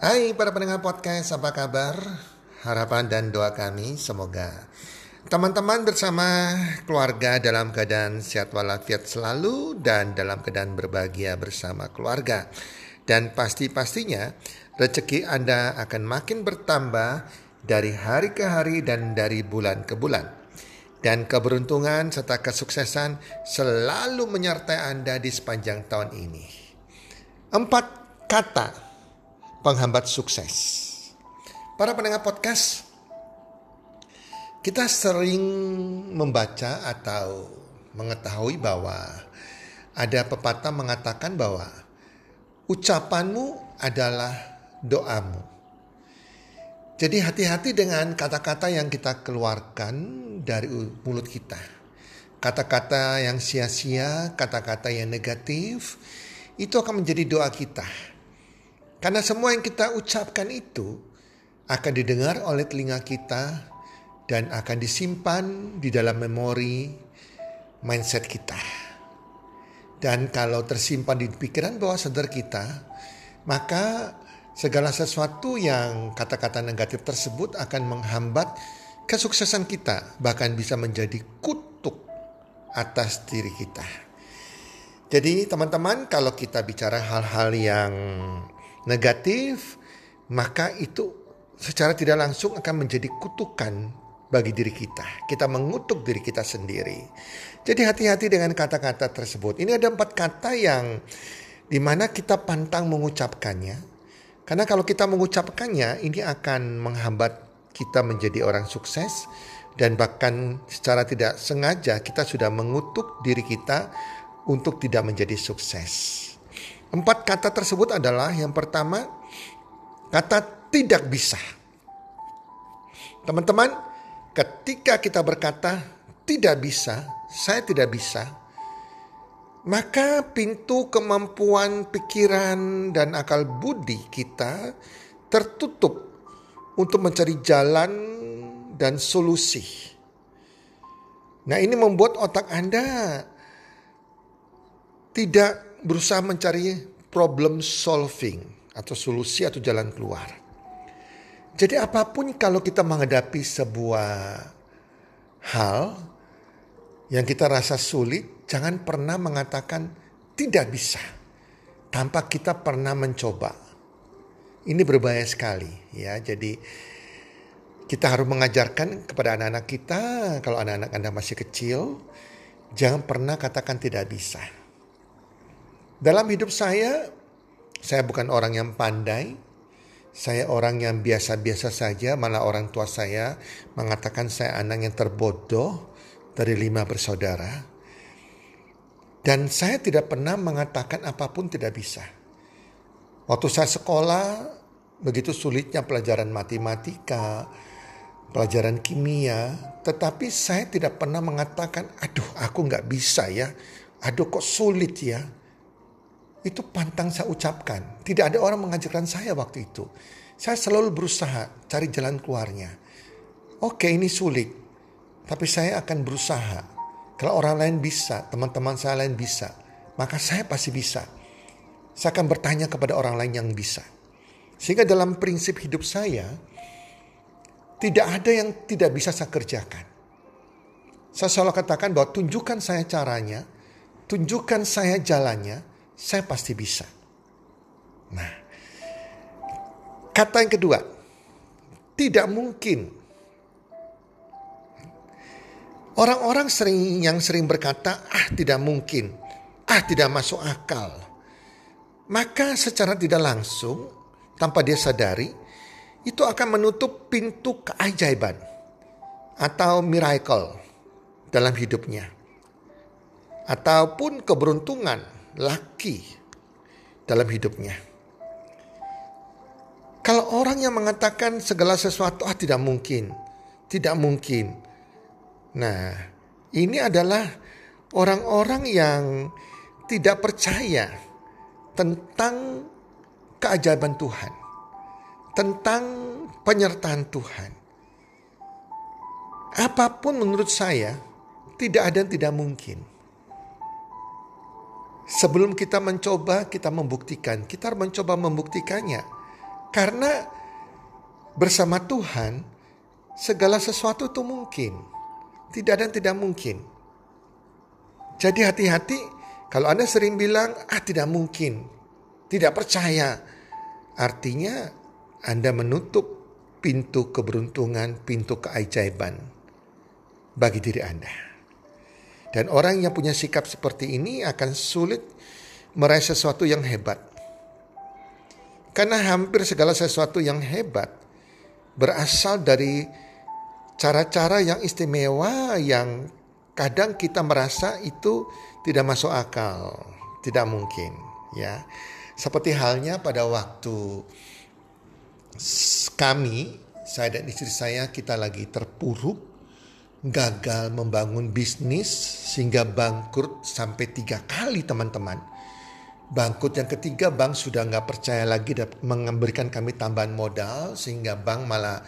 Hai para pendengar podcast, apa kabar? Harapan dan doa kami semoga teman-teman bersama keluarga dalam keadaan sehat walafiat selalu dan dalam keadaan berbahagia bersama keluarga. Dan pasti-pastinya rezeki Anda akan makin bertambah dari hari ke hari dan dari bulan ke bulan. Dan keberuntungan serta kesuksesan selalu menyertai Anda di sepanjang tahun ini. Empat kata penghambat sukses. Para pendengar podcast, kita sering membaca atau mengetahui bahwa ada pepatah mengatakan bahwa ucapanmu adalah doamu. Jadi hati-hati dengan kata-kata yang kita keluarkan dari mulut kita. Kata-kata yang sia-sia, kata-kata yang negatif, itu akan menjadi doa kita karena semua yang kita ucapkan itu akan didengar oleh telinga kita dan akan disimpan di dalam memori mindset kita. Dan kalau tersimpan di pikiran bawah sadar kita, maka segala sesuatu yang kata-kata negatif tersebut akan menghambat kesuksesan kita, bahkan bisa menjadi kutuk atas diri kita. Jadi teman-teman kalau kita bicara hal-hal yang negatif, maka itu secara tidak langsung akan menjadi kutukan bagi diri kita. Kita mengutuk diri kita sendiri. Jadi hati-hati dengan kata-kata tersebut. Ini ada empat kata yang di mana kita pantang mengucapkannya. Karena kalau kita mengucapkannya, ini akan menghambat kita menjadi orang sukses. Dan bahkan secara tidak sengaja kita sudah mengutuk diri kita untuk tidak menjadi sukses. Empat kata tersebut adalah yang pertama, kata tidak bisa. Teman-teman, ketika kita berkata tidak bisa, saya tidak bisa, maka pintu kemampuan pikiran dan akal budi kita tertutup untuk mencari jalan dan solusi. Nah, ini membuat otak Anda tidak berusaha mencari problem solving atau solusi atau jalan keluar. Jadi apa pun kalau kita menghadapi sebuah hal yang kita rasa sulit, jangan pernah mengatakan tidak bisa tanpa kita pernah mencoba. Ini berbahaya sekali ya. Jadi kita harus mengajarkan kepada anak-anak kita kalau anak-anak Anda masih kecil, jangan pernah katakan tidak bisa dalam hidup saya, saya bukan orang yang pandai. Saya orang yang biasa-biasa saja, malah orang tua saya mengatakan saya anak yang terbodoh dari lima bersaudara. Dan saya tidak pernah mengatakan apa pun tidak bisa. Waktu saya sekolah, begitu sulitnya pelajaran matematika, pelajaran kimia, tetapi saya tidak pernah mengatakan, aduh aku nggak bisa ya, aduh kok sulit ya. Itu pantang saya ucapkan. Tidak ada orang mengajarkan saya waktu itu. Saya selalu berusaha cari jalan keluarnya. Oke ini sulit. Tapi saya akan berusaha. Kalau orang lain bisa, teman-teman saya lain bisa. Maka saya pasti bisa. Saya akan bertanya kepada orang lain yang bisa. Sehingga dalam prinsip hidup saya, tidak ada yang tidak bisa saya kerjakan. Saya selalu katakan bahwa tunjukkan saya caranya, tunjukkan saya jalannya, saya pasti bisa. Nah, kata yang kedua, tidak mungkin. Orang-orang sering yang sering berkata, ah tidak mungkin, ah tidak masuk akal. Maka secara tidak langsung, tanpa dia sadari, itu akan menutup pintu keajaiban atau miracle dalam hidupnya. Ataupun keberuntungan laki dalam hidupnya. Kalau orang yang mengatakan segala sesuatu ah tidak mungkin, tidak mungkin. Nah, ini adalah orang-orang yang tidak percaya tentang keajaiban Tuhan, tentang penyertaan Tuhan. Apa pun menurut saya tidak ada yang tidak mungkin. Sebelum kita mencoba, kita membuktikan. Kita mencoba membuktikannya. Karena bersama Tuhan segala sesuatu itu mungkin. Tidak ada yang tidak mungkin. Jadi hati-hati kalau Anda sering bilang, ah tidak mungkin, tidak percaya. Artinya Anda menutup pintu keberuntungan, pintu keajaiban bagi diri Anda. Dan orang yang punya sikap seperti ini akan sulit meraih sesuatu yang hebat. Karena hampir segala sesuatu yang hebat berasal dari cara-cara yang istimewa yang kadang kita merasa itu tidak masuk akal, tidak mungkin, ya. Seperti halnya pada waktu kami, saya dan istri saya kita lagi terpuruk, gagal membangun bisnis sehingga bangkrut sampai tiga kali teman-teman. Bangkrut yang ketiga bank sudah nggak percaya lagi dan memberikan kami tambahan modal sehingga bank malah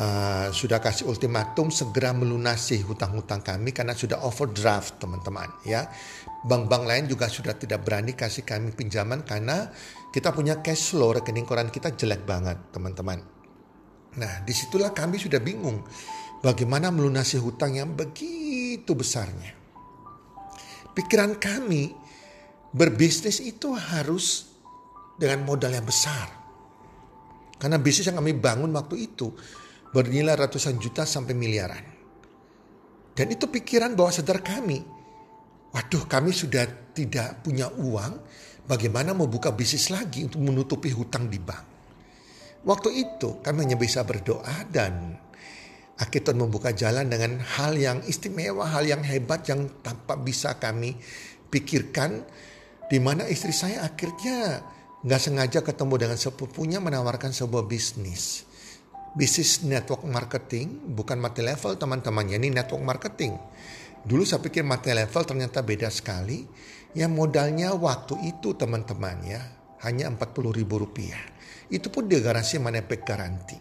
uh, sudah kasih ultimatum segera melunasi hutang-hutang kami karena sudah overdraft teman-teman ya. Bank-bank lain juga sudah tidak berani kasih kami pinjaman karena kita punya cash flow rekening koran kita jelek banget teman-teman. Nah di situlah kami sudah bingung bagaimana melunasi hutang yang begitu besarnya. Pikiran kami berbisnis itu harus dengan modal yang besar. Karena bisnis yang kami bangun waktu itu bernilai ratusan juta sampai miliaran. Dan itu pikiran bawah sadar kami Waduh kami sudah tidak punya uang, bagaimana mau buka bisnis lagi untuk menutupi hutang di bank. Waktu itu kami hanya bisa berdoa dan akhirnya membuka jalan dengan hal yang istimewa, hal yang hebat yang tanpa bisa kami pikirkan. Di mana istri saya akhirnya nggak sengaja ketemu dengan sepupunya menawarkan sebuah bisnis. Bisnis network marketing, bukan multi level teman-temannya, ini network marketing Dulu saya pikir mati level ternyata beda sekali. Ya modalnya waktu itu teman-teman ya hanya 40 ribu rupiah. Itu pun dia garansi back garanti.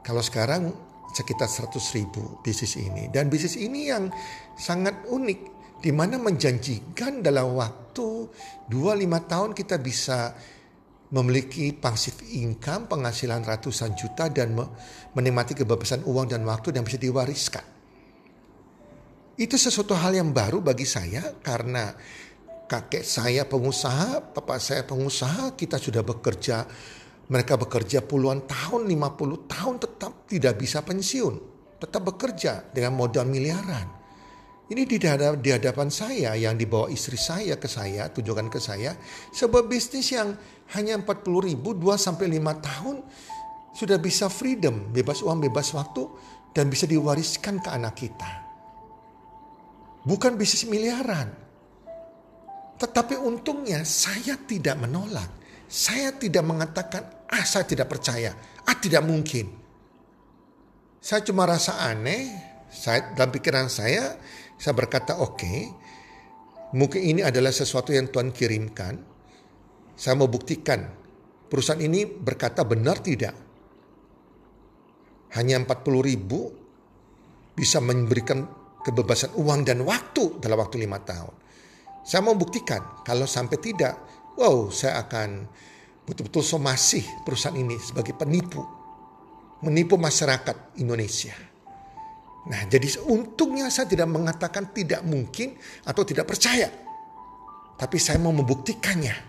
Kalau sekarang sekitar 100 ribu bisnis ini. Dan bisnis ini yang sangat unik. Di mana menjanjikan dalam waktu 2-5 tahun kita bisa memiliki pasif income, penghasilan ratusan juta dan menikmati kebebasan uang dan waktu yang bisa diwariskan. Itu sesuatu hal yang baru bagi saya karena kakek saya pengusaha, bapak saya pengusaha, kita sudah bekerja, mereka bekerja puluhan tahun, 50 tahun tetap tidak bisa pensiun. Tetap bekerja dengan modal miliaran. Ini di, hadapan saya yang dibawa istri saya ke saya, tunjukkan ke saya, sebuah bisnis yang hanya 40 ribu, 2 sampai 5 tahun sudah bisa freedom, bebas uang, bebas waktu, dan bisa diwariskan ke anak kita. Bukan bisnis miliaran. Tetapi untungnya saya tidak menolak. Saya tidak mengatakan, ah saya tidak percaya, ah tidak mungkin. Saya cuma rasa aneh, saya, dalam pikiran saya, saya berkata oke, okay, mungkin ini adalah sesuatu yang Tuhan kirimkan. Saya mau buktikan perusahaan ini berkata benar tidak. Hanya 40 ribu bisa memberikan kebebasan uang dan waktu dalam waktu lima tahun. Saya mau buktikan kalau sampai tidak, wow saya akan betul-betul somasi perusahaan ini sebagai penipu. Menipu masyarakat Indonesia. Nah jadi untungnya saya tidak mengatakan tidak mungkin atau tidak percaya. Tapi saya mau membuktikannya.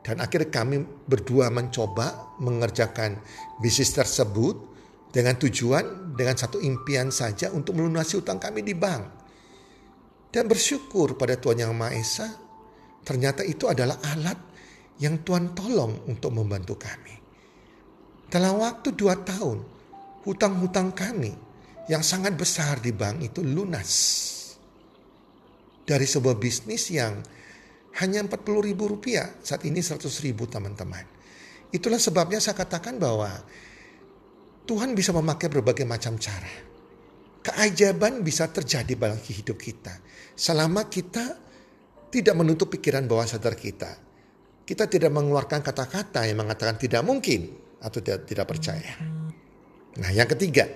Dan akhirnya kami berdua mencoba mengerjakan bisnis tersebut dengan tujuan dengan satu impian saja untuk melunasi utang kami di bank. Dan bersyukur pada Tuhan Yang Maha Esa, ternyata itu adalah alat yang Tuhan tolong untuk membantu kami. Dalam waktu dua tahun, hutang-hutang kami yang sangat besar di bank itu lunas. Dari sebuah bisnis yang hanya 40 ribu rupiah, saat ini 100 ribu teman-teman. Itulah sebabnya saya katakan bahwa Tuhan bisa memakai berbagai macam cara. Keajaiban bisa terjadi bagi hidup kita. Selama kita tidak menutup pikiran bawah sadar kita. Kita tidak mengeluarkan kata-kata yang mengatakan tidak mungkin atau tidak, tidak percaya. Nah yang ketiga,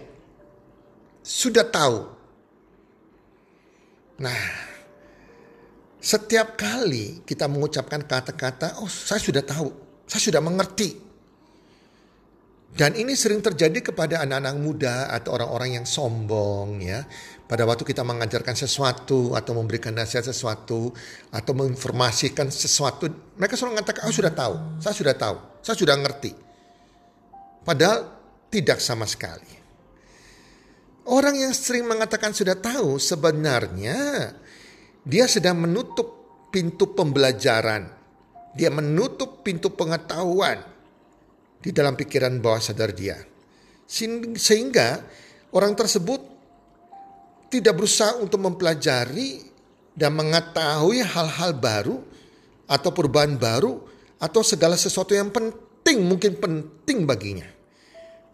sudah tahu. Nah, setiap kali kita mengucapkan kata-kata, oh saya sudah tahu, saya sudah mengerti. Dan ini sering terjadi kepada anak-anak muda atau orang-orang yang sombong ya. Pada waktu kita mengajarkan sesuatu atau memberikan nasihat sesuatu atau menginformasikan sesuatu, mereka selalu mengatakan, "Oh, sudah tahu. Saya sudah tahu. Saya sudah ngerti." Padahal tidak sama sekali. Orang yang sering mengatakan sudah tahu sebenarnya dia sedang menutup pintu pembelajaran. Dia menutup pintu pengetahuan di dalam pikiran bawah sadar dia. Sehingga orang tersebut tidak berusaha untuk mempelajari dan mengetahui hal-hal baru atau perubahan baru atau segala sesuatu yang penting mungkin penting baginya.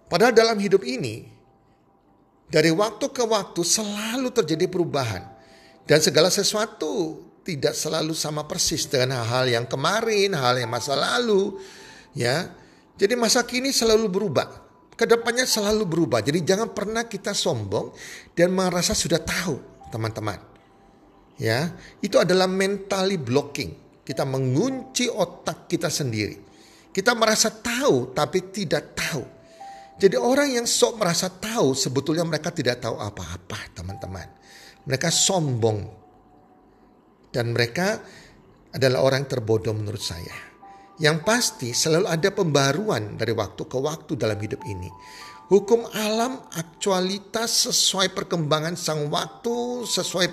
Padahal dalam hidup ini dari waktu ke waktu selalu terjadi perubahan dan segala sesuatu tidak selalu sama persis dengan hal-hal yang kemarin, hal yang masa lalu, ya. Jadi masa kini selalu berubah. Ke depannya selalu berubah. Jadi jangan pernah kita sombong dan merasa sudah tahu teman-teman. Ya, itu adalah mentally blocking. Kita mengunci otak kita sendiri. Kita merasa tahu tapi tidak tahu. Jadi orang yang sok merasa tahu sebetulnya mereka tidak tahu apa-apa teman-teman. Mereka sombong. Dan mereka adalah orang terbodoh menurut saya. Yang pasti selalu ada pembaruan dari waktu ke waktu dalam hidup ini. Hukum alam aktualitas sesuai perkembangan sang waktu, sesuai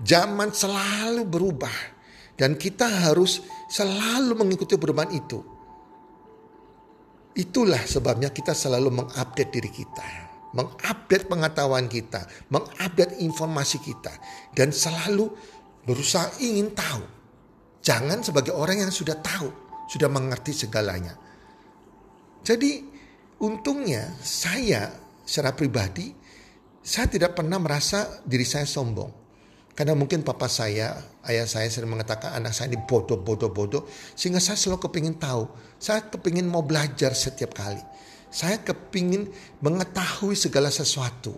zaman selalu berubah. Dan kita harus selalu mengikuti perubahan itu. Itulah sebabnya kita selalu mengupdate diri kita. Mengupdate pengetahuan kita. Mengupdate informasi kita. Dan selalu berusaha ingin tahu. Jangan sebagai orang yang sudah tahu sudah mengerti segalanya. Jadi untungnya saya secara pribadi saya tidak pernah merasa diri saya sombong. Karena mungkin papa saya, ayah saya sering mengatakan anak saya ini bodoh, bodoh, bodoh. Sehingga saya selalu kepingin tahu. Saya kepingin mau belajar setiap kali. Saya kepingin mengetahui segala sesuatu.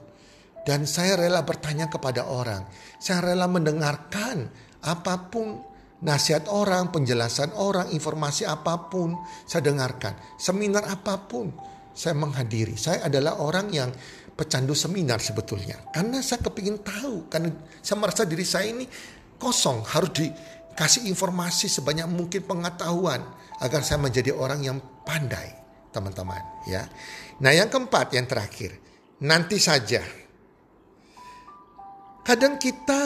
Dan saya rela bertanya kepada orang. Saya rela mendengarkan apa pun nasihat orang, penjelasan orang, informasi apa pun saya dengarkan. Seminar apa pun saya menghadiri. Saya adalah orang yang pecandu seminar sebetulnya. Karena saya kepingin tahu. Karena saya merasa diri saya ini kosong. Harus dikasih informasi sebanyak mungkin pengetahuan. Agar saya menjadi orang yang pandai teman-teman. ya. Nah yang keempat, yang terakhir. Nanti saja. Kadang kita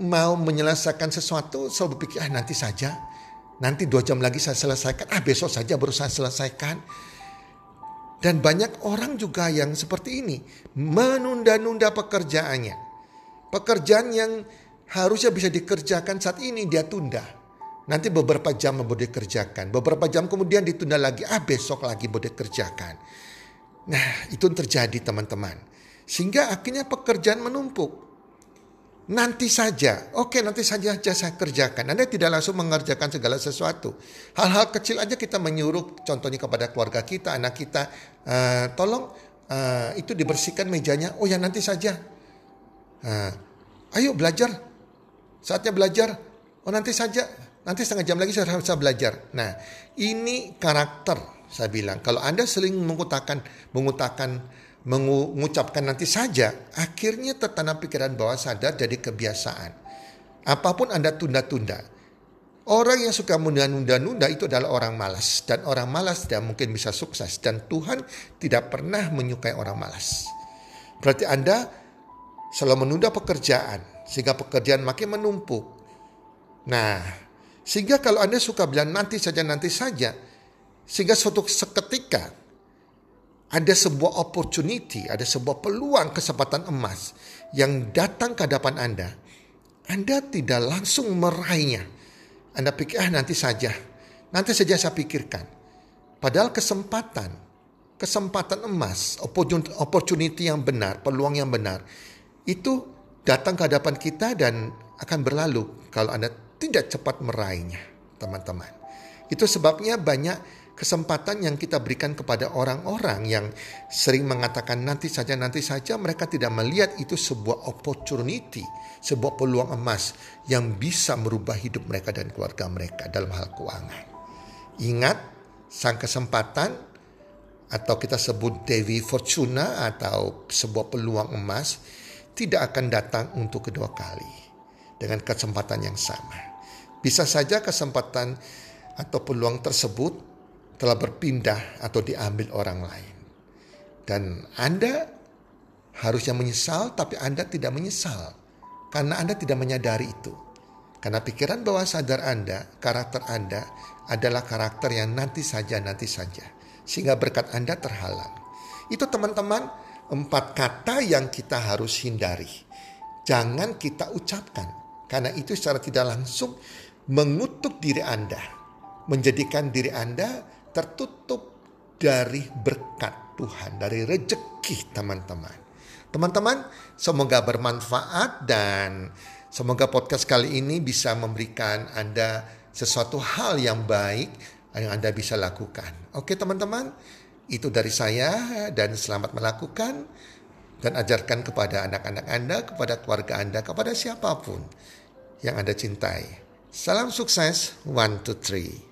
mau menyelesaikan sesuatu selalu berpikir ah nanti saja. Nanti dua jam lagi saya selesaikan. Ah besok saja baru saya selesaikan. Dan banyak orang juga yang seperti ini menunda-nunda pekerjaannya. Pekerjaan yang harusnya bisa dikerjakan saat ini dia tunda. Nanti beberapa jam mau dikerjakan. Beberapa jam kemudian ditunda lagi. Ah besok lagi mau dikerjakan. Nah itu terjadi teman-teman. Sehingga akhirnya pekerjaan menumpuk Nanti saja, oke nanti saja saya kerjakan. Anda tidak langsung mengerjakan segala sesuatu. Hal-hal kecil aja kita menyuruh, contohnya kepada keluarga kita, anak kita, uh, tolong uh, itu dibersihkan mejanya. Oh ya nanti saja. Uh, ayo belajar, saatnya belajar. Oh nanti saja, nanti setengah jam lagi saya harus belajar. Nah ini karakter saya bilang. Kalau Anda sering mengutakan, mengutakan mengucapkan nanti saja, akhirnya tertanam pikiran bawah sadar jadi kebiasaan. Apa pun Anda tunda-tunda. Orang yang suka menunda-nunda itu adalah orang malas. Dan orang malas tidak mungkin bisa sukses. Dan Tuhan tidak pernah menyukai orang malas. Berarti Anda selalu menunda pekerjaan. Sehingga pekerjaan makin menumpuk. Nah, sehingga kalau Anda suka bilang nanti saja, nanti saja. Sehingga suatu seketika ada sebuah opportunity, ada sebuah peluang kesempatan emas yang datang ke hadapan Anda, Anda tidak langsung meraihnya. Anda pikir, ah nanti saja, nanti saja saya pikirkan. Padahal kesempatan, kesempatan emas, opportunity yang benar, peluang yang benar, itu datang ke hadapan kita dan akan berlalu kalau Anda tidak cepat meraihnya, teman-teman. Itu sebabnya banyak kesempatan yang kita berikan kepada orang-orang yang sering mengatakan nanti saja nanti saja mereka tidak melihat itu sebuah opportunity, sebuah peluang emas yang bisa merubah hidup mereka dan keluarga mereka dalam hal keuangan. Ingat, sang kesempatan atau kita sebut Dewi Fortuna atau sebuah peluang emas tidak akan datang untuk kedua kali dengan kesempatan yang sama. Bisa saja kesempatan atau peluang tersebut telah berpindah atau diambil orang lain. Dan Anda harusnya menyesal tapi Anda tidak menyesal karena Anda tidak menyadari itu. Karena pikiran bawah sadar Anda, karakter Anda adalah karakter yang nanti saja, nanti saja sehingga berkat Anda terhalang. Itu teman-teman empat kata yang kita harus hindari. Jangan kita ucapkan karena itu secara tidak langsung mengutuk diri Anda, menjadikan diri Anda tertutup dari berkat Tuhan, dari rejeki teman-teman. Teman-teman, semoga bermanfaat dan semoga podcast kali ini bisa memberikan Anda sesuatu hal yang baik yang Anda bisa lakukan. Oke teman-teman, itu dari saya dan selamat melakukan dan ajarkan kepada anak-anak Anda, kepada keluarga Anda, kepada siapa pun yang Anda cintai. Salam sukses, one, two, three.